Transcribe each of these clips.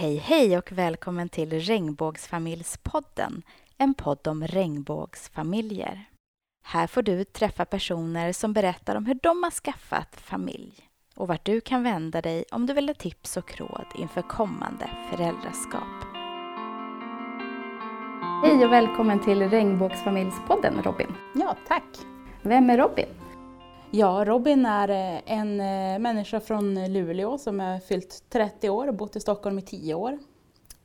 Hej hej och välkommen till Regnbågsfamiljspodden, en podd om regnbågsfamiljer. Här får du träffa personer som berättar om hur de har skaffat familj och vart du kan vända dig om du vill ha tips och råd inför kommande föräldraskap. Hej och välkommen till Regnbågsfamiljspodden Robin. Ja, tack. Vem är Robin? Ja, Robin är eh, en eh, människa från Luleå som är fyllt 30 år och bott i Stockholm i 10 år.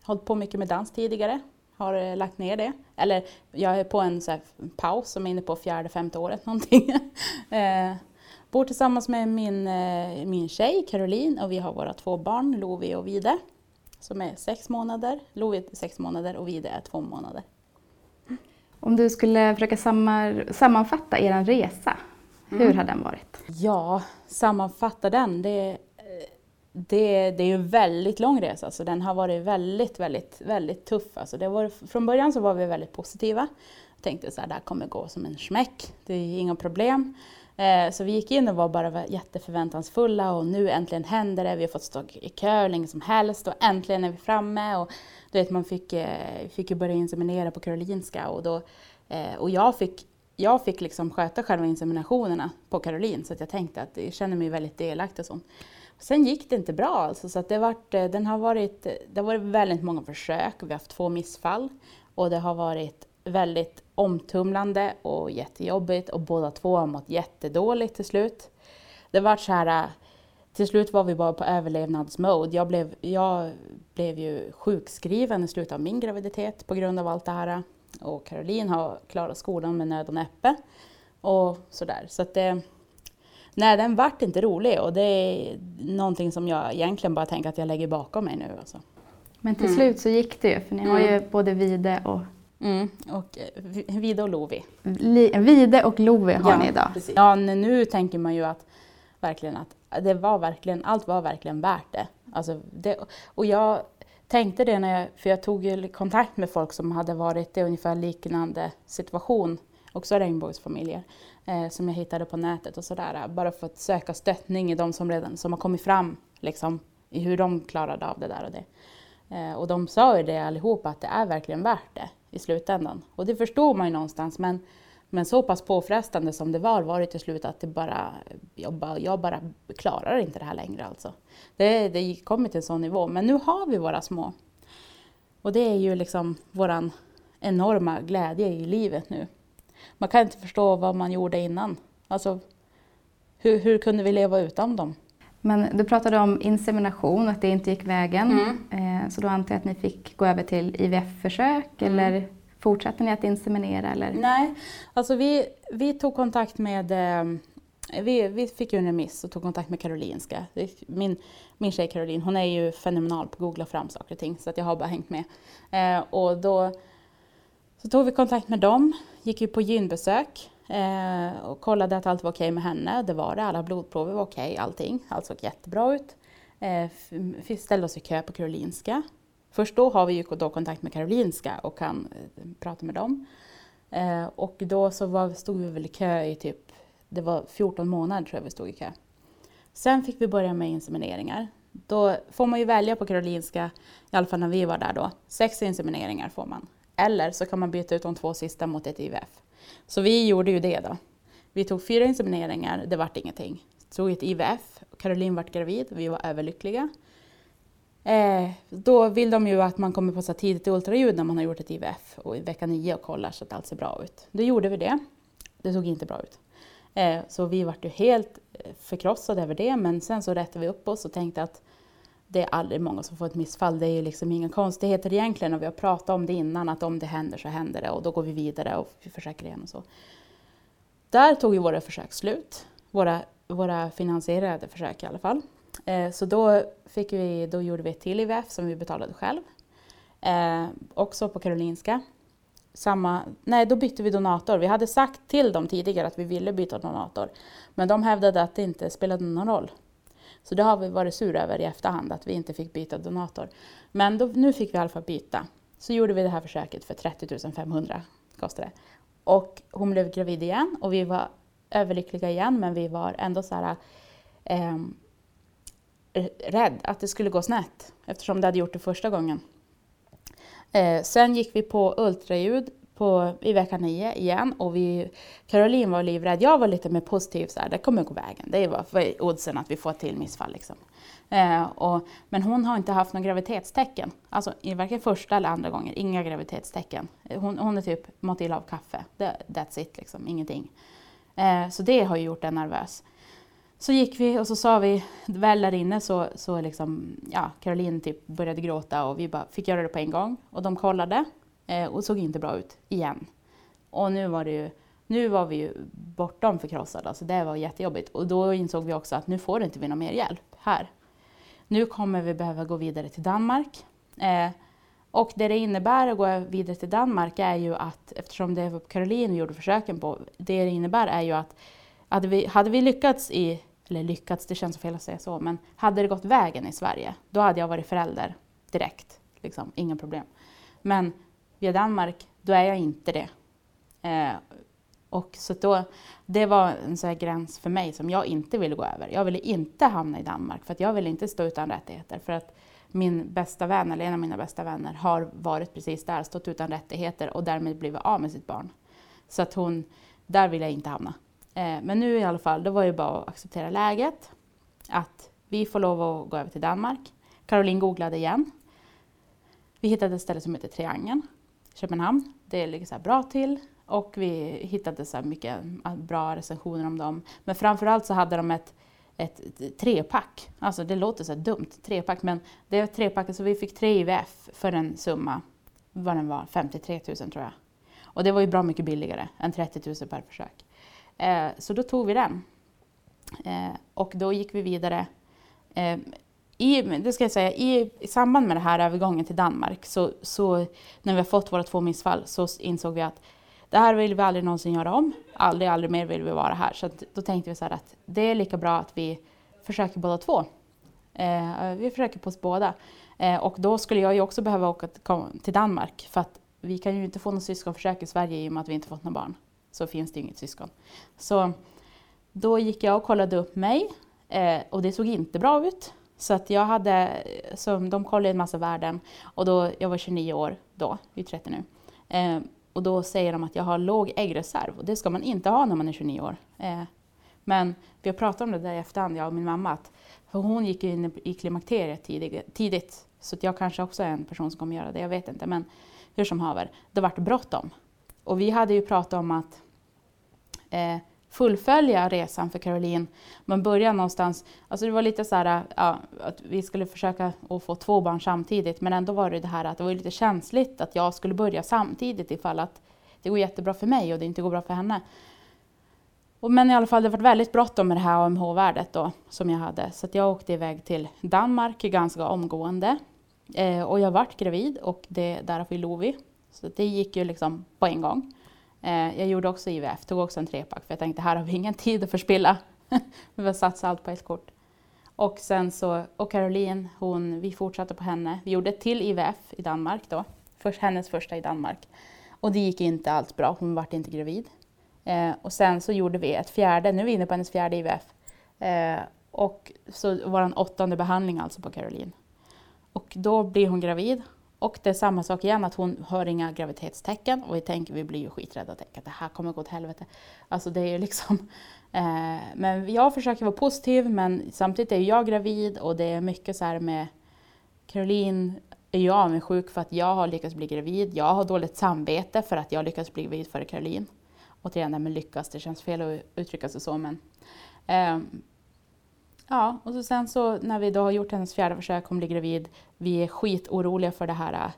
Hållit på mycket med dans tidigare, har eh, lagt ner det. Eller jag är på en så paus som är inne på fjärde, femte året någonting. Bor tillsammans med min, min tjej Caroline och vi har våra två barn, Lovi och Vide, som är sex månader. Lovi är sex månader och Vide är två månader. Om du skulle försöka sammanfatta er resa, hur mm. har den varit? Ja, sammanfatta den. Det, det, det är ju en väldigt lång resa, så den har varit väldigt, väldigt, väldigt tuff. Alltså det var, från början så var vi väldigt positiva. Jag tänkte så här, det här kommer gå som en smäck, det är inga problem. Eh, så vi gick in och var bara jätteförväntansfulla och nu äntligen händer det. Vi har fått stå i kö hur länge som helst och äntligen är vi framme. Och, du vet, man fick, eh, fick ju börja inseminera på Karolinska och, då, eh, och jag fick jag fick liksom sköta själva inseminationerna på Caroline så att jag tänkte att jag känner mig väldigt delaktig och sånt. Sen gick det inte bra alltså, så att det, varit, eh, den har varit, det har varit väldigt många försök, vi har haft två missfall och det har varit väldigt omtumlande och jättejobbigt och båda två har mått jättedåligt till slut. Det var så här, till slut var vi bara på överlevnadsmode. Jag blev, jag blev ju sjukskriven i slutet av min graviditet på grund av allt det här. Och Caroline har klarat skolan med nöd och näppe. Och sådär. Så att det, nej, den vart inte rolig och det är någonting som jag egentligen bara tänker att jag lägger bakom mig nu. Alltså. Men till mm. slut så gick det ju, för ni mm. har ju mm. både Vide och... Mm, och eh, Vide och Lovi. Vide och Lovi har ja, ni idag. Precis. Ja, nu tänker man ju att verkligen att det var verkligen, allt var verkligen värt det. Alltså det och jag tänkte det när jag, för jag tog ju kontakt med folk som hade varit i ungefär liknande situation, också regnbågsfamiljer, eh, som jag hittade på nätet och sådär. Bara för att söka stöttning i de som redan som har kommit fram, liksom, i hur de klarade av det där och det. Eh, och de sa ju det allihopa, att det är verkligen värt det i slutändan. Och det förstod man ju någonstans, men men så pass påfrestande som det var, var det till slut att det bara, jag, bara, jag bara klarar inte det här längre. Alltså. Det, det kom till en sån nivå. Men nu har vi våra små. Och det är ju liksom vår enorma glädje i livet nu. Man kan inte förstå vad man gjorde innan. Alltså, hur, hur kunde vi leva utan dem? Men du pratade om insemination, att det inte gick vägen. Mm. Eh, så då antar jag att ni fick gå över till IVF-försök mm. eller Fortsatte ni att inseminera? Eller? Nej, alltså vi, vi tog kontakt med eh, vi, vi fick ju en remiss och tog kontakt med Karolinska. Min, min tjej Caroline, hon är ju fenomenal på att googla fram saker och ting så att jag har bara hängt med. Eh, och då så tog vi kontakt med dem, gick ju på gynbesök eh, och kollade att allt var okej med henne. Det var det, alla blodprover var okej, allting. Allt såg jättebra ut. Eh, vi ställde oss i kö på Karolinska. Först då har vi ju då kontakt med Karolinska och kan eh, prata med dem. Eh, och då så var, stod vi väl i kö i typ, det var 14 månader tror jag vi stod i kö. Sen fick vi börja med insemineringar. Då får man ju välja på Karolinska, i alla fall när vi var där då, sex insemineringar får man. Eller så kan man byta ut de två sista mot ett IVF. Så vi gjorde ju det då. Vi tog fyra insemineringar, det vart ingenting. Tog ett IVF, Caroline vart gravid, vi var överlyckliga. Eh, då vill de ju att man kommer på så tidigt ultraljud när man har gjort ett IVF och i vecka nio och kollar så att allt ser bra ut. Då gjorde vi det. Det såg inte bra ut. Eh, så vi vart ju helt eh, förkrossade över det men sen så rättade vi upp oss och tänkte att det är aldrig många som får ett missfall. Det är ju liksom inga konstigheter egentligen och vi har pratat om det innan att om det händer så händer det och då går vi vidare och vi försöker igen och så. Där tog ju våra försök slut. Våra, våra finansierade försök i alla fall. Eh, så då, fick vi, då gjorde vi ett till IVF som vi betalade själv. Eh, också på Karolinska. Samma, nej, då bytte vi donator. Vi hade sagt till dem tidigare att vi ville byta donator. Men de hävdade att det inte spelade någon roll. Så det har vi varit sura över i efterhand, att vi inte fick byta donator. Men då, nu fick vi i alla fall byta. Så gjorde vi det här försöket för 30 500 kostade det. Och hon blev gravid igen och vi var överlyckliga igen men vi var ändå så här, eh, Eh, rädd att det skulle gå snett eftersom det hade gjort det första gången. Eh, sen gick vi på ultraljud på, i vecka nio igen och vi, Caroline var livrädd. Jag var lite mer positiv, så här, det kommer gå vägen. Det var för oddsen att vi får ett till missfall. Liksom. Eh, och, men hon har inte haft några graviditetstecken. Alltså varken första eller andra gången, inga graviditetstecken. Eh, hon, hon är typ mått illa av kaffe. that's it, liksom, ingenting. Eh, så det har ju gjort en nervös. Så gick vi och så sa vi, väl där inne så, så liksom, ja, Caroline typ började gråta och vi bara fick göra det på en gång. Och de kollade eh, och såg inte bra ut igen. Och nu var det ju, nu var vi ju bortom förkrossade, alltså det var jättejobbigt. Och då insåg vi också att nu får inte vi någon mer hjälp här. Nu kommer vi behöva gå vidare till Danmark. Eh, och det det innebär att gå vidare till Danmark är ju att, eftersom det var Caroline vi gjorde försöken på, det det innebär är ju att hade vi, hade vi lyckats i, eller lyckats, det känns fel att säga så, men hade det gått vägen i Sverige, då hade jag varit förälder direkt. Liksom, inga problem. Men via Danmark, då är jag inte det. Eh, och så då, det var en sån gräns för mig som jag inte ville gå över. Jag ville inte hamna i Danmark för att jag ville inte stå utan rättigheter. För att min bästa vän, eller en av mina bästa vänner, har varit precis där, stått utan rättigheter och därmed blivit av med sitt barn. Så att hon, där vill jag inte hamna. Eh, men nu i alla fall, då var det bara att acceptera läget. Att vi får lov att gå över till Danmark. Caroline googlade igen. Vi hittade ett ställe som heter Triangeln, Köpenhamn. Det ligger så bra till. Och vi hittade så mycket ah, bra recensioner om dem. Men framförallt så hade de ett, ett trepack. Alltså det låter så dumt, trepack, men det är trepacket så vi fick tre IVF för en summa, vad den var, 53 000 tror jag. Och det var ju bra mycket billigare än 30 000 per försök. Eh, så då tog vi den. Eh, och då gick vi vidare. Eh, i, det ska jag säga, i, i, samband med den här övergången till Danmark, så, så när vi har fått våra två missfall, så insåg vi att det här vill vi aldrig någonsin göra om. Aldrig, aldrig mer vill vi vara här. Så då tänkte vi så att det är lika bra att vi försöker båda två. Eh, vi försöker på oss båda. Eh, och då skulle jag ju också behöva åka till Danmark för att vi kan ju inte få något syskonförsök i Sverige i och med att vi inte fått några barn. Så finns det ju inget syskon. Så då gick jag och kollade upp mig eh, och det såg inte bra ut. Så att jag hade, eh, så de kollade en massa värden och då, jag var 29 år då, jag är 30 nu. Eh, och då säger de att jag har låg äggreserv och det ska man inte ha när man är 29 år. Eh, men vi har pratat om det där i efterhand, jag och min mamma, att, för hon gick in i klimakteriet tidigt, tidigt så jag kanske också är en person som kommer göra det, jag vet inte. Men hur som haver, det vart bråttom. Och vi hade ju pratat om att eh, fullfölja resan för Caroline. Man börjar någonstans, alltså det var lite så här eh, ja, att vi skulle försöka att få två barn samtidigt men ändå var det det här att det var lite känsligt att jag skulle börja samtidigt ifall att det går jättebra för mig och det inte går bra för henne. Men i alla fall, det var väldigt bråttom med det här AMH-värdet då som jag hade så jag åkte iväg till Danmark ganska omgående. Eh, och jag vart gravid och det, därav vi Lovi. Så det gick ju liksom på en gång. Eh, jag gjorde också IVF, tog också en trepack för jag tänkte här har vi ingen tid att förspilla. vi har satsat allt på ett kort. Och sen så, och Caroline, hon, vi fortsatte på henne. Vi gjorde ett till IVF i Danmark då, först, hennes första i Danmark. Och det gick inte alls bra, hon vart inte gravid. Eh, och sen så gjorde vi ett fjärde, nu är vi inne på hennes fjärde IVF. Eh, och så var det en åttonde behandling alltså på Caroline. Och då blir hon gravid och det är samma sak igen, att hon har inga graviditetstecken och vi tänker, vi blir ju skiträdda och tänker att det här kommer gå åt helvete. Alltså det är ju liksom, eh, men jag försöker vara positiv men samtidigt är jag gravid och det är mycket så här med Caroline är jag avundsjuk för att jag har lyckats bli gravid. Jag har dåligt samvete för att jag lyckats bli gravid före Caroline. Återigen det här med lyckas, det känns fel att uttrycka sig så men eh, Ja, och så sen så när vi då har gjort hennes fjärde försök, hon blir gravid, vi är skitoroliga för det här eh,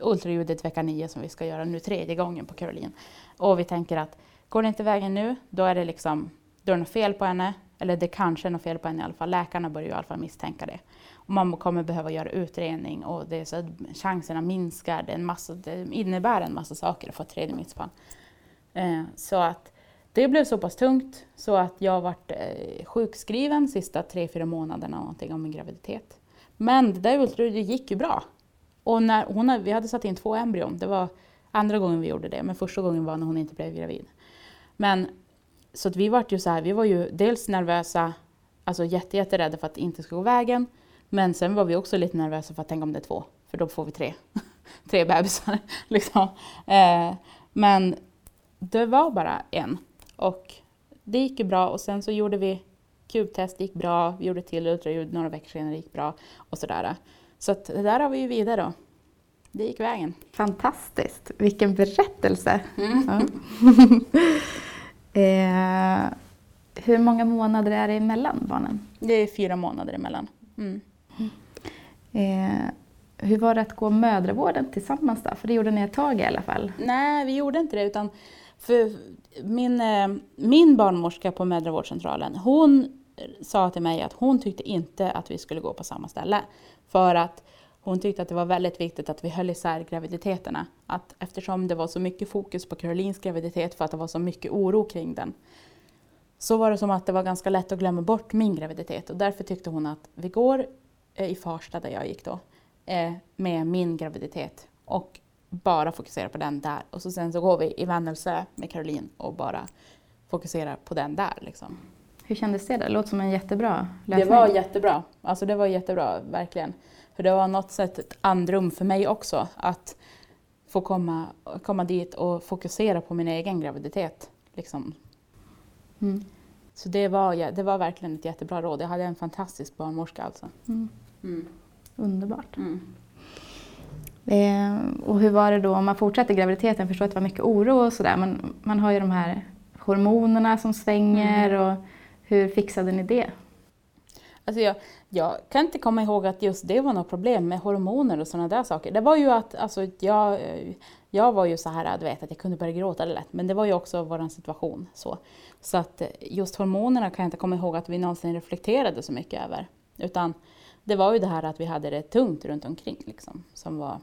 ultraljudet vecka nio som vi ska göra nu tredje gången på Caroline. Och vi tänker att går det inte vägen nu, då är det liksom, då är det något fel på henne. Eller det kanske är något fel på henne i alla fall. Läkarna börjar ju i alla fall misstänka det. Och man kommer behöva göra utredning och det är så chanserna minskar. Det, är en massa, det innebär en massa saker att få ett tredje missfall. Eh, så att det blev så pass tungt så att jag varit eh, sjukskriven sista tre, fyra månaderna någonting av min graviditet. Men det där ultraljudet gick ju bra. Och när hon, vi hade satt in två embryon, det var andra gången vi gjorde det, men första gången var när hon inte blev gravid. Men så att vi var ju så här, vi var ju dels nervösa alltså jätte, jätterädda för att det inte ska gå vägen. Men sen var vi också lite nervösa för att tänka om det är två, för då får vi tre, tre bebisar. Liksom. Eh, men det var bara en. Och det gick ju bra och sen så gjorde vi kubtest, det gick bra, vi gjorde till ultraljud några veckor senare, det gick bra och sådär. Så att det där har vi ju vidare då. Det gick vägen. Fantastiskt, vilken berättelse! Mm. Ja. eh, hur många månader är det emellan barnen? Det är fyra månader emellan. Mm. Eh, hur var det att gå mödravården tillsammans då? För det gjorde ni ett tag i alla fall. Nej, vi gjorde inte det utan för min, eh, min barnmorska på mödravårdscentralen, hon sa till mig att hon tyckte inte att vi skulle gå på samma ställe. För att hon tyckte att det var väldigt viktigt att vi höll isär graviditeterna. Att eftersom det var så mycket fokus på Carolines graviditet för att det var så mycket oro kring den. Så var det som att det var ganska lätt att glömma bort min graviditet och därför tyckte hon att vi går eh, i Farsta där jag gick då eh, med min graviditet och bara fokuserar på den där. Och så sen så går vi i Vännelsö med Caroline och bara fokuserar på den där. Liksom. Hur kändes det? Det låter som en jättebra lösning. Det var jättebra. Alltså det var jättebra, verkligen. För det var något sätt ett andrum för mig också att få komma, komma dit och fokusera på min egen graviditet. Liksom. Mm. Så det var, det var verkligen ett jättebra råd. Jag hade en fantastisk barnmorska alltså. Mm. Mm. Underbart. Eh, och hur var det då om man fortsätter graviditeten? Jag förstår att det var mycket oro och sådär men man har ju de här hormonerna som svänger Mm. och hur fixade ni det? Alltså jag, jag kan inte komma ihåg att just det var något problem med hormoner och sådana där saker. Det var ju att alltså, jag, jag var ju så här, du vet, att jag kunde börja gråta lätt, men det var ju också vår situation. Så, så att just hormonerna kan jag inte komma ihåg att vi någonsin reflekterade så mycket över. Utan det var ju det här att vi hade det tungt runt omkring liksom, som var,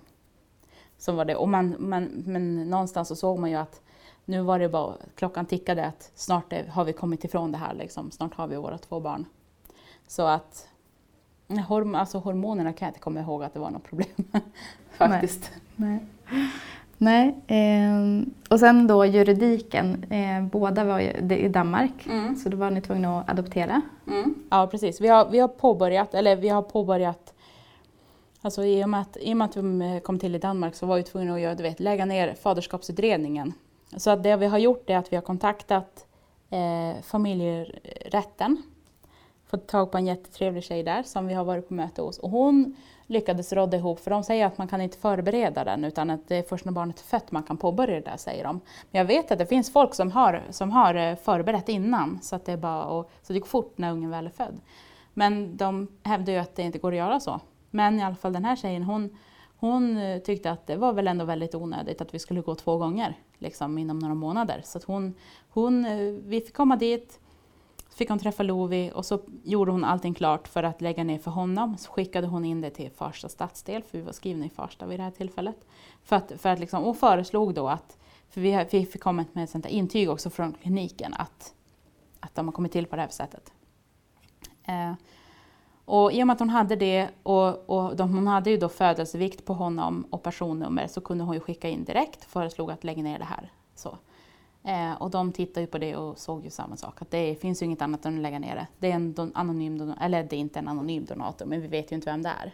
som var det. Och man, man, men någonstans så såg man ju att nu var det bara, klockan tickade att snart är, har vi kommit ifrån det här, liksom. snart har vi våra två barn. Så att horm alltså hormonerna kan jag inte komma ihåg att det var något problem. Faktiskt. Nej. Nej. Eh, och sen då juridiken. Eh, båda var i Danmark Mm. så då var ni tvungna att adoptera. Mm. Ja, precis. Vi har, vi har påbörjat, eller vi har påbörjat Alltså i och, med att, I och med att vi eh, kom till i Danmark så var vi tvungna att göra, du vet, lägga ner faderskapsutredningen. Så att det vi har gjort är att vi har kontaktat eh, familjerätten. Fått tag på en jättetrevlig tjej där som vi har varit på möte hos. Och hon lyckades rådda ihop, för de säger att man kan inte förbereda den utan att det är först när barnet är fött man kan påbörja det där säger de. Men jag vet att det finns folk som har, som har eh, förberett innan så att det är bara och, så det går fort när ungen väl är född. Men de hävdar ju att det inte går att göra så. Men i alla fall den här tjejen hon, hon eh, tyckte att det var väl ändå väldigt onödigt att vi skulle gå två gånger liksom, inom några månader. Så att hon, hon, eh, vi fick komma dit, fick hon träffa Lovi och så gjorde hon allting klart för att lägga ner för honom. Så skickade hon in det till Farsta stadsdel, för vi var skrivna i Farsta vid det här tillfället. För att, för att liksom, och föreslog då att, för vi, vi fick komma med ett sånt intyg också från kliniken att, att de har kommit till på det här sättet. Eh, och i och med att hon hade det och, och de, hon hade ju då födelsevikt på honom och personnummer så kunde hon ju skicka in direkt och föreslog att lägga ner det här. Så. Eh, och de tittade ju på det och såg ju samma sak, att det finns ju inget annat än att lägga ner det. Det är en don, anonym donator, eller det är inte en anonym donator, men vi vet ju inte vem det är.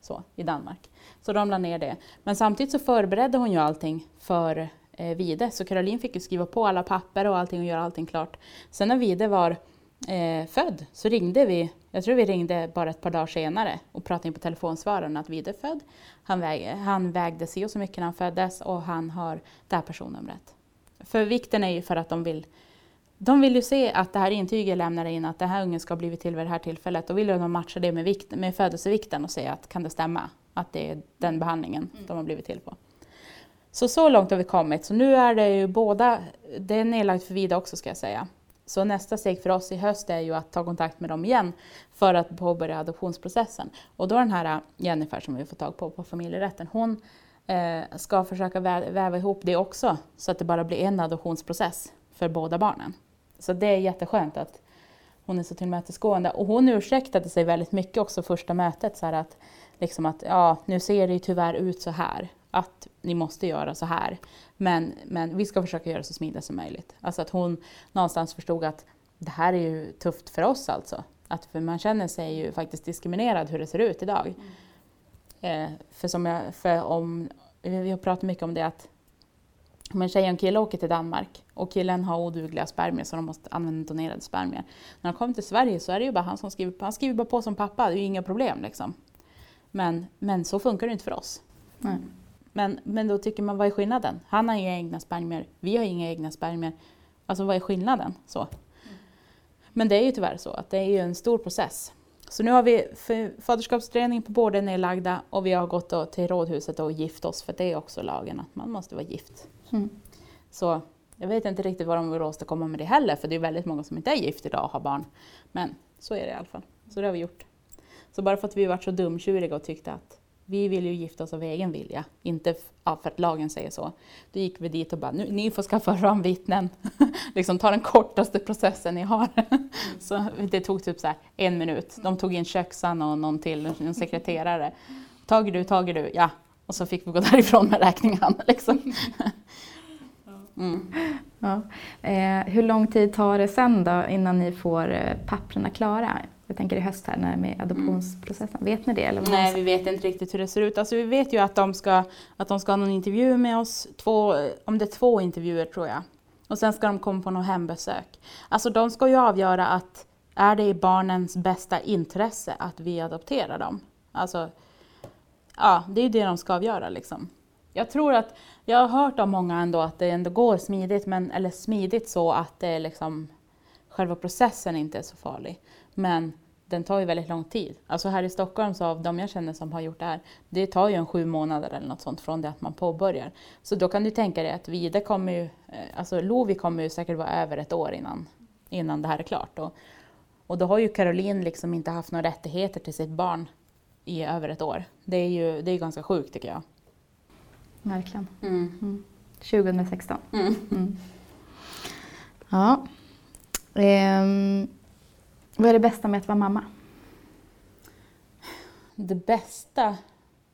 Så, i Danmark. Så de la ner det. Men samtidigt så förberedde hon ju allting för eh, Vide, så Caroline fick ju skriva på alla papper och allting och göra allting klart. Sen när Vide var eh, född så ringde vi, jag tror vi ringde bara ett par dagar senare och pratade in på telefonsvararen att Vide är född. Han, väg, han vägde si och så mycket när han föddes och han har det här personnumret. För vikten är ju för att de vill de vill ju se att det här intyget lämnar in att den här ungen ska ha blivit till vid det här tillfället. Då vill de matcha det med, vikt, med födelsevikten och se att kan det stämma att det är den behandlingen de har blivit till på. Så så långt har vi kommit. Så nu är det ju båda, det är nedlagt för vida också ska jag säga. Så nästa steg för oss i höst är ju att ta kontakt med dem igen för att påbörja adoptionsprocessen. Och då den här äh, Jennifer som vi får tag på på familjerätten, hon eh, ska försöka vä- väva ihop det också så att det bara blir en adoptionsprocess för båda barnen. Så det är jätteskönt att hon är så tillmötesgående. Och hon ursäktade sig väldigt mycket också första mötet. Så här att, liksom att ja, nu ser det ju tyvärr ut så här. Att ni måste göra så här. Men, men vi ska försöka göra det så smidigt som möjligt. Alltså att hon någonstans förstod att det här är ju tufft för oss alltså. Att för man känner sig ju faktiskt diskriminerad hur det ser ut idag. Eh, för, som jag, för om, vi har pratat mycket om det att om en tjej och en kille åker till Danmark och killen har odugliga spermier så de måste använda donerade spermier. När de kommer till Sverige så är det ju bara han som skriver på. Han skriver bara på som pappa, det är ju inga problem liksom. Men, men så funkar det inte för oss. Nej. Men, men då tycker man, vad är skillnaden? Han har inga egna spermier, vi har inga egna spermier. Alltså vad är skillnaden? Så. Men det är ju tyvärr så att det är ju en stor process. Så nu har vi faderskapsutredning på båda nedlagda och vi har gått till rådhuset och gift oss för det är också lagen att man måste vara gift. Mm. Så jag vet inte riktigt vad de vill åstadkomma med det heller för det är väldigt många som inte är gift idag och har barn. Men så är det i alla fall. Så det har vi gjort. Så bara för att vi varit så dumtjuriga och tyckte att vi vill ju gifta oss av egen vilja, inte för att lagen säger så. Då gick vi dit och bara, nu, ni får skaffa fram vittnen. liksom ta den kortaste processen ni har. så det tog typ så en minut. De tog in köksan och någon till, en sekreterare. Tager du, tager du, ja. Och så fick vi gå därifrån med räkningen. Liksom. Mm. Ja. Eh, hur lång tid tar det sen då innan ni får eh, papperna klara? Jag tänker i höst här när med adoptionsprocessen. Vet ni det? Eller vad Nej, vi vet inte riktigt hur det ser ut. Alltså, vi vet ju att de ska, att de ska ha någon intervju med oss, två, om det är två intervjuer tror jag. Och sen ska de komma på något hembesök. Alltså de ska ju avgöra att är det i barnens bästa intresse att vi adopterar dem? Alltså, ja, det är ju det de ska avgöra liksom. Jag tror att, jag har hört av många ändå att det ändå går smidigt, men, eller smidigt så att det är liksom, själva processen inte är så farlig. Men den tar ju väldigt lång tid. Alltså här i Stockholm så av de jag känner som har gjort det här, det tar ju en sju månader eller något sånt från det att man påbörjar. Så då kan du tänka dig att Vide kommer ju, eh, alltså Lovi kommer ju säkert vara över ett år innan, innan det här är klart. Och, och då har ju Caroline liksom inte haft några rättigheter till sitt barn i över ett år. Det är ju det är ganska sjukt tycker jag. Verkligen. Mm. Mm. 2016. Mm. Mm. Ja. Ehm, vad är det bästa med att vara mamma? det bästa,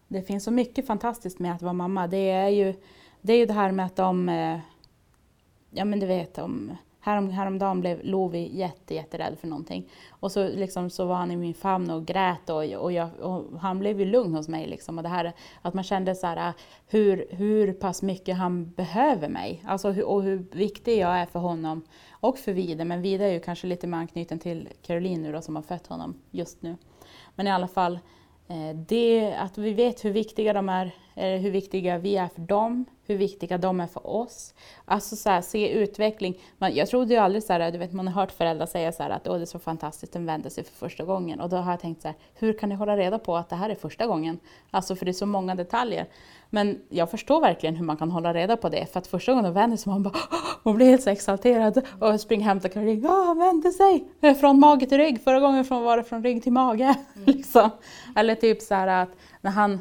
det finns så mycket fantastiskt med att vara mamma. Det är ju det, är ju det här med att de, eh, ja men du vet, om, härom, häromdagen blev Lovi jätte, jätterädd för någonting. Och så, liksom, så var han i min famn och grät och, och, jag, och han blev ju lugn hos mig. Liksom. Och det här att man kände så här, eh, hur, hur pass mycket han behöver mig. Alltså, och hur viktig jag är för honom och för Vide. Men Vide är ju kanske lite mer anknuten till Caroline nu då, som har fött honom just nu. Men i alla fall, Eh, Det, att vi vet hur viktiga de är, eh, hur viktiga vi är för dem, hur viktiga de är för oss. Alltså så här, se utveckling. Man, jag trodde ju aldrig så här, du vet man har hört föräldrar säga så här att Åh, det är så fantastiskt, den vände sig för första gången. Och då har jag tänkt så här, hur kan ni hålla reda på att det här är första gången? Alltså för det är så många detaljer. Men jag förstår verkligen hur man kan hålla reda på det. För att första gången de vänder sig, man bara man blir helt så exalterad och springer hem till Caroline. Ja, han vände sig! Från mage till rygg. Förra gången var det från rygg till mage. liksom. Eller typ så här att när han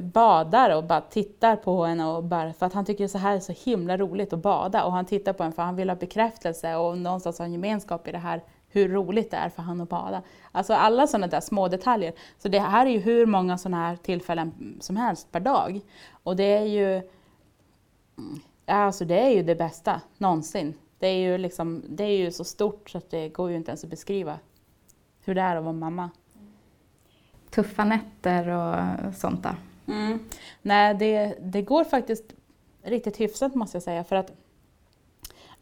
badar och bara tittar på en och bara, för att han tycker så här är så himla roligt att bada och han tittar på en för han vill ha bekräftelse och någonstans ha en gemenskap i det här hur roligt det är för han att bada. Alltså alla sådana där små detaljer. Så det här är ju hur många sådana här tillfällen som helst per dag. Och det är ju mm, Alltså det är ju det bästa någonsin. Det är ju, liksom, det är ju så stort så att det går ju inte ens att beskriva hur det är att vara mamma. Tuffa nätter och sånt då? Mm. Nej, det, det går faktiskt riktigt hyfsat måste jag säga. För att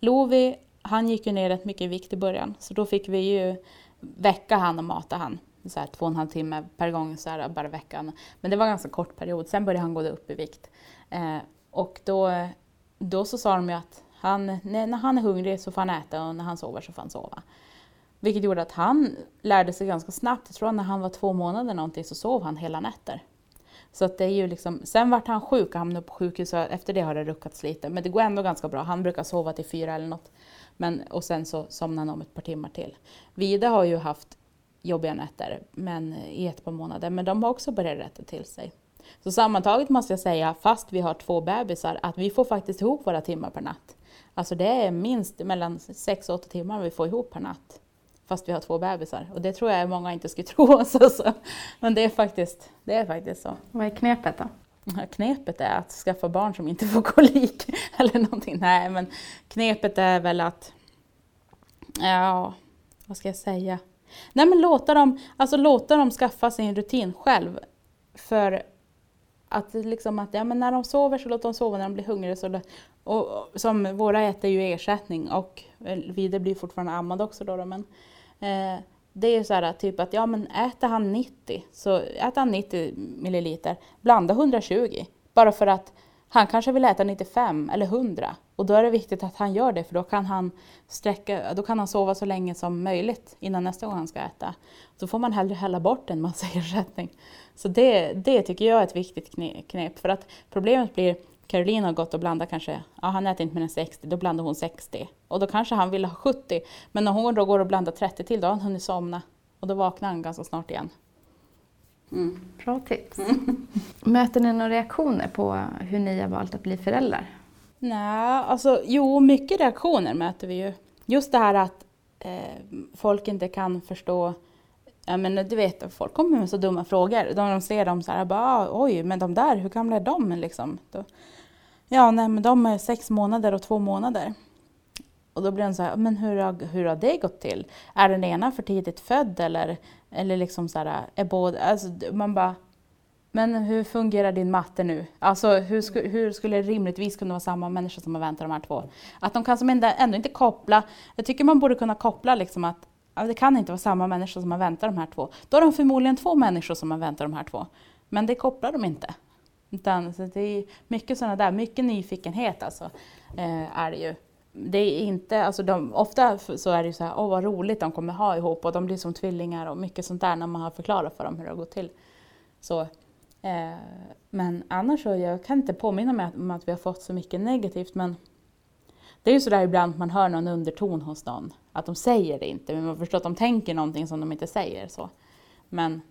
Lovi, han gick ju ner rätt mycket i vikt i början. Så då fick vi ju väcka han och mata han. Så här, två och en halv timme per gång, så här, bara veckan. Men det var en ganska kort period. Sen började han gå upp i vikt. Eh, och då, då så sa de ju att han, när, när han är hungrig så får han äta och när han sover så får han sova. Vilket gjorde att han lärde sig ganska snabbt. Jag tror att när han var två månader någonting så sov han hela nätter. Så att det är ju liksom, sen vart han sjuk och hamnade på sjukhus och efter det har det ruckats lite. Men det går ändå ganska bra. Han brukar sova till fyra eller något. Men, och sen så somnar han om ett par timmar till. Vida har ju haft jobbiga nätter men, i ett par månader, men de har också börjat rätta till sig. Så sammantaget måste jag säga, fast vi har två bebisar, att vi får faktiskt ihop våra timmar per natt. Alltså det är minst mellan sex och åtta timmar vi får ihop per natt. Fast vi har två bebisar. Och det tror jag många inte skulle tro oss. Alltså. Men det är, faktiskt, det är faktiskt så. Vad är knepet då? Knepet är att skaffa barn som inte får kolik. Eller någonting. Nej, men knepet är väl att... Ja, vad ska jag säga? Nej men låta dem, alltså låta dem skaffa sin rutin själv. För att liksom att ja, men när de sover så låt dem sova, när de blir hungriga så och, och som våra äter ju ersättning och Vide blir fortfarande ammad också då, då men eh, det är så här typ att ja men äter han 90 så äter han 90 milliliter, blanda 120 bara för att han kanske vill äta 95 eller 100 och då är det viktigt att han gör det för då kan han, sträcka, då kan han sova så länge som möjligt innan nästa gång han ska äta. Då får man hellre hälla bort en massa ersättning. Så det, det tycker jag är ett viktigt knep för att problemet blir Caroline har gått och blandat kanske, ja han äter inte mer än 60, då blandar hon 60. Och då kanske han vill ha 70, men när hon då går och blandar 30 till, då har han hunnit somna. Och då vaknar han ganska snart igen. Mm. Bra tips. Mm. Möter ni några reaktioner på hur ni har valt att bli föräldrar? Nej, alltså jo, mycket reaktioner möter vi ju. Just det här att eh, folk inte kan förstå Ja men du vet, folk kommer med så dumma frågor. De, de ser dem så här, bara, ah, oj, men de där, hur gamla är de? Liksom. Då, ja, nej men de är sex månader och två månader. Och då blir de så här, men hur har, hur har det gått till? Är den ena för tidigt född eller, eller liksom så här, är både, alltså man bara, men hur fungerar din matte nu? Alltså hur, sku, hur skulle det rimligtvis kunna vara samma människa som har väntat de här två? Att de kan som ändå, ändå inte koppla, jag tycker man borde kunna koppla liksom att det kan inte vara samma människa som har väntat de här två. Då är de förmodligen två människor som har väntat de här två. Men det kopplar de inte. Utan, så det är mycket sådana där, mycket nyfikenhet alltså, eh, är det ju. Det är inte, alltså de, ofta så är det ju så här, åh vad roligt de kommer ha ihop och de blir som tvillingar och mycket sånt där när man har förklarat för dem hur det har gått till. Så, eh, men annars så, jag kan inte påminna mig om att vi har fått så mycket negativt men det är ju sådär ibland man hör någon underton hos någon. Att de säger det inte, men man förstår att de tänker någonting som de inte säger. Så. Men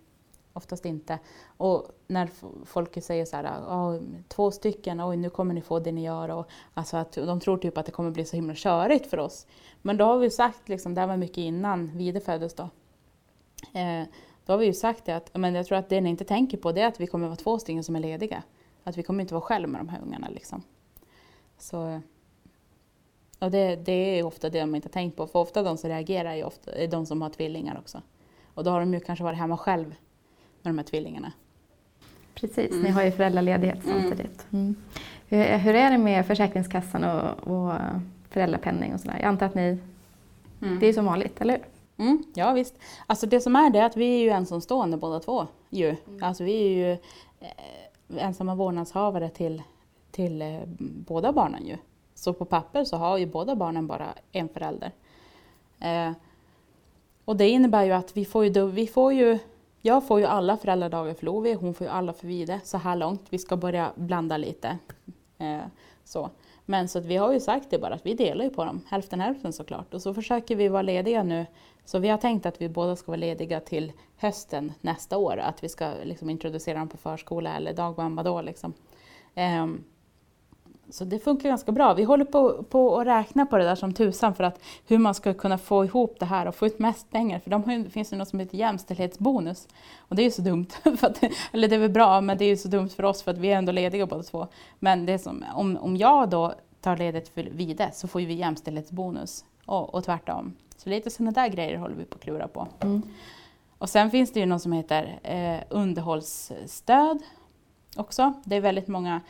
oftast inte. Och när folk säger så här, ah, två stycken, oj nu kommer ni få det ni gör. Och, alltså att de tror typ att det kommer bli så himla körigt för oss. Men då har vi sagt, liksom, det här var mycket innan Vide föddes då. Eh, då har vi ju sagt det att, men jag tror att det ni inte tänker på det är att vi kommer vara två stycken som är lediga. Att vi kommer inte vara själva med de här ungarna liksom. Så och det, det är ofta det de inte har tänkt på, för ofta de som reagerar är, ofta, är de som har tvillingar också. Och då har de ju kanske varit hemma själv med de här tvillingarna. Precis, mm. ni har ju föräldraledighet mm. samtidigt. Mm. Hur, hur, är det med Försäkringskassan och, och föräldrapenning och sådär? Jag antar att ni, mm. det är som vanligt, eller hur? Mm, ja visst. Alltså det som är det är att vi är ju ensamstående båda två. Ju. Mm. Alltså vi är ju eh, ensamma vårdnadshavare till, till eh, båda barnen ju. Så på papper så har ju båda barnen bara en förälder. Eh, och det innebär ju att vi får ju, vi får ju jag får ju alla föräldradagar för Lovi, hon får ju alla för Vide så här långt. Vi ska börja blanda lite. Eh, så. Men så att vi har ju sagt det bara att vi delar ju på dem, hälften hälften såklart. Och så försöker vi vara lediga nu. Så vi har tänkt att vi båda ska vara lediga till hösten nästa år. Att vi ska liksom introducera dem på förskola eller dagmamma då. Liksom. Eh, så det funkar ganska bra. Vi håller på, på att räkna på det där som tusan för att hur man ska kunna få ihop det här och få ut mest pengar. För de har ju, det finns ju något som heter jämställdhetsbonus. Och det är ju så dumt. Att, eller det är väl bra, men det är ju så dumt för oss för att vi är ändå lediga båda två. Men det som, om, om jag då tar ledigt för Vide så får vi jämställdhetsbonus och, och tvärtom. Så lite sådana där grejer håller vi på att klura på. Mm. Och sen finns det ju något som heter eh, underhållsstöd också. Det är väldigt många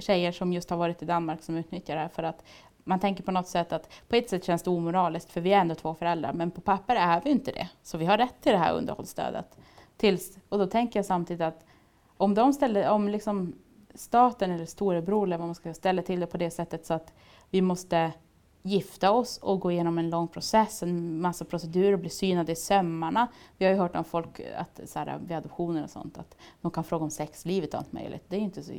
tjejer som just har varit i Danmark som utnyttjar det här för att man tänker på något sätt att på ett sätt känns det omoraliskt för vi är ändå två föräldrar men på papper är vi inte det. Så vi har rätt till det här underhållsstödet. Tills, och då tänker jag samtidigt att om de ställer, om liksom staten eller storebror eller vad man ska ställa till det på det sättet så att vi måste gifta oss och gå igenom en lång process, en massa procedurer, bli synade i sömmarna. Vi har ju hört om folk att, så här, vid adoptioner och sånt att de kan fråga om sexlivet och allt möjligt. Det är ju inte så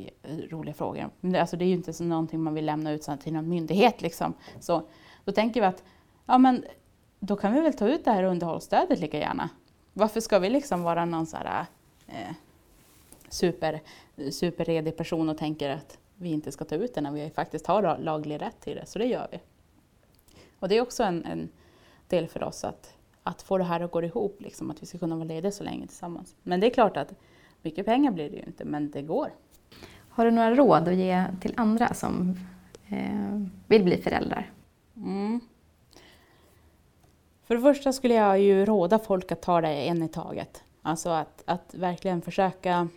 roliga frågor. Men det, alltså, det är ju inte så någonting man vill lämna ut till någon myndighet. Liksom. Så, då tänker vi att ja, men, då kan vi väl ta ut det här underhållsstödet lika gärna. Varför ska vi liksom vara någon så här, eh, super, superredig person och tänker att vi inte ska ta ut det när vi faktiskt har laglig rätt till det. Så det gör vi. Och det är också en, en del för oss att, att få det här att gå ihop, liksom, att vi ska kunna vara lediga så länge tillsammans. Men det är klart att mycket pengar blir det ju inte, men det går. Har du några råd att ge till andra som eh, vill bli föräldrar? Mm. För det första skulle jag ju råda folk att ta det en i taget. Alltså att, att verkligen försöka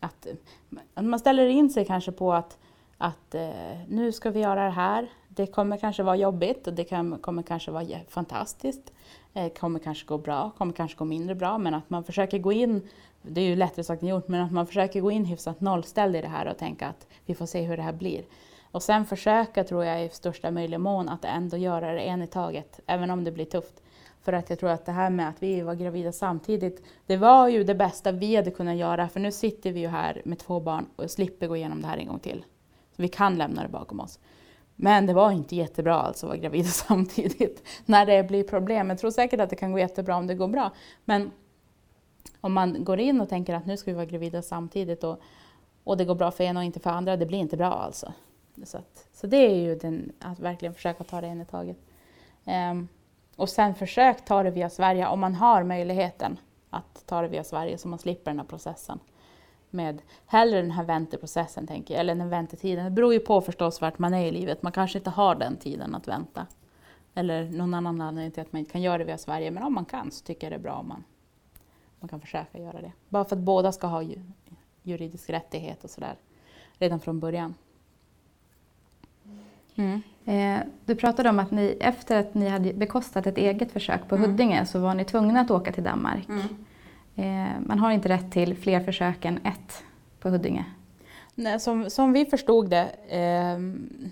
att, att man ställer in sig kanske på att, att eh, nu ska vi göra det här. Det kommer kanske vara jobbigt och det kan, kommer kanske vara fantastiskt. Det eh, kommer kanske gå bra, kommer kanske gå mindre bra, men att man försöker gå in, det är ju lättare sagt än gjort, men att man försöker gå in hyfsat nollställd i det här och tänka att vi får se hur det här blir. Och sen försöka, tror jag, i största möjliga mån att ändå göra det en i taget, även om det blir tufft. För att jag tror att det här med att vi var gravida samtidigt, det var ju det bästa vi hade kunnat göra, för nu sitter vi ju här med två barn och slipper gå igenom det här en gång till. Så vi kan lämna det bakom oss. Men det var inte jättebra alltså att vara gravid samtidigt när det blir problem. Jag tror säkert att det kan gå jättebra om det går bra. Men om man går in och tänker att nu ska vi vara gravida samtidigt och, och det går bra för en och inte för andra, det blir inte bra alltså. Så, att, så det är ju den, att verkligen försöka ta det en i taget. Um, och sen försök ta det via Sverige om man har möjligheten att ta det via Sverige så man slipper den här processen. Med hellre den här vänteprocessen, tänker jag, eller den väntetiden. Det beror ju på förstås vart man är i livet. Man kanske inte har den tiden att vänta. Eller någon annan anledning till att man inte kan göra det via Sverige. Men om man kan så tycker jag det är bra om man, man kan försöka göra det. Bara för att båda ska ha juridisk rättighet och sådär redan från början. Mm. Eh, du pratade om att ni efter att ni hade bekostat ett eget försök på mm. Huddinge så var ni tvungna att åka till Danmark. Mm. Eh, man har inte rätt till fler försök än ett på Huddinge. Nej, som, som vi förstod det, eh,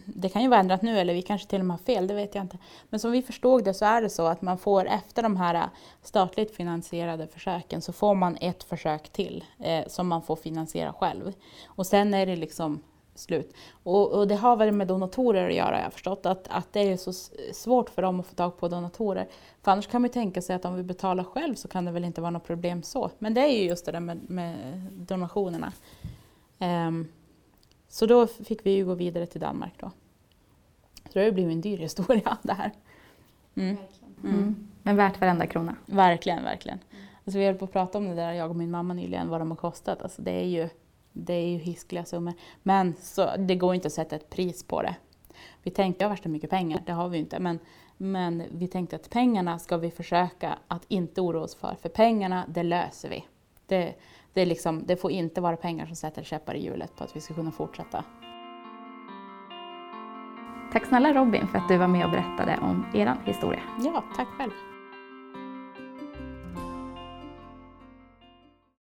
det kan ju vara ändrat nu eller vi kanske till och med har fel, det vet jag inte. Men som vi förstod det så är det så att man får efter de här eh, statligt finansierade försöken så får man ett försök till eh, som man får finansiera själv. Och sen är det liksom slut. Och, och, det har väl med donatorer att göra, jag har förstått, att, att det är så svårt för dem att få tag på donatorer. För annars kan man ju tänka sig att om vi betalar själv så kan det väl inte vara något problem så. Men det är ju just det där med, med donationerna. Um, så då fick vi ju gå vidare till Danmark då. Så det har ju blivit en dyr historia det här. Mm. Mm. Men värt varenda krona? Verkligen, verkligen. Alltså vi höll på att prata om det där, jag och min mamma nyligen, vad de har kostat. Alltså det är ju det är ju hiskliga summor. Men så, det går inte att sätta ett pris på det. Vi tänkte ha värsta mycket pengar, det har vi inte. Men, men vi tänkte att pengarna ska vi försöka att inte oroa oss för. För pengarna, det löser vi. Det, det, liksom, det får inte vara pengar som sätter käppar i hjulet på att vi ska kunna fortsätta. Tack snälla Robin för att du var med och berättade om er historia. Ja, tack själv.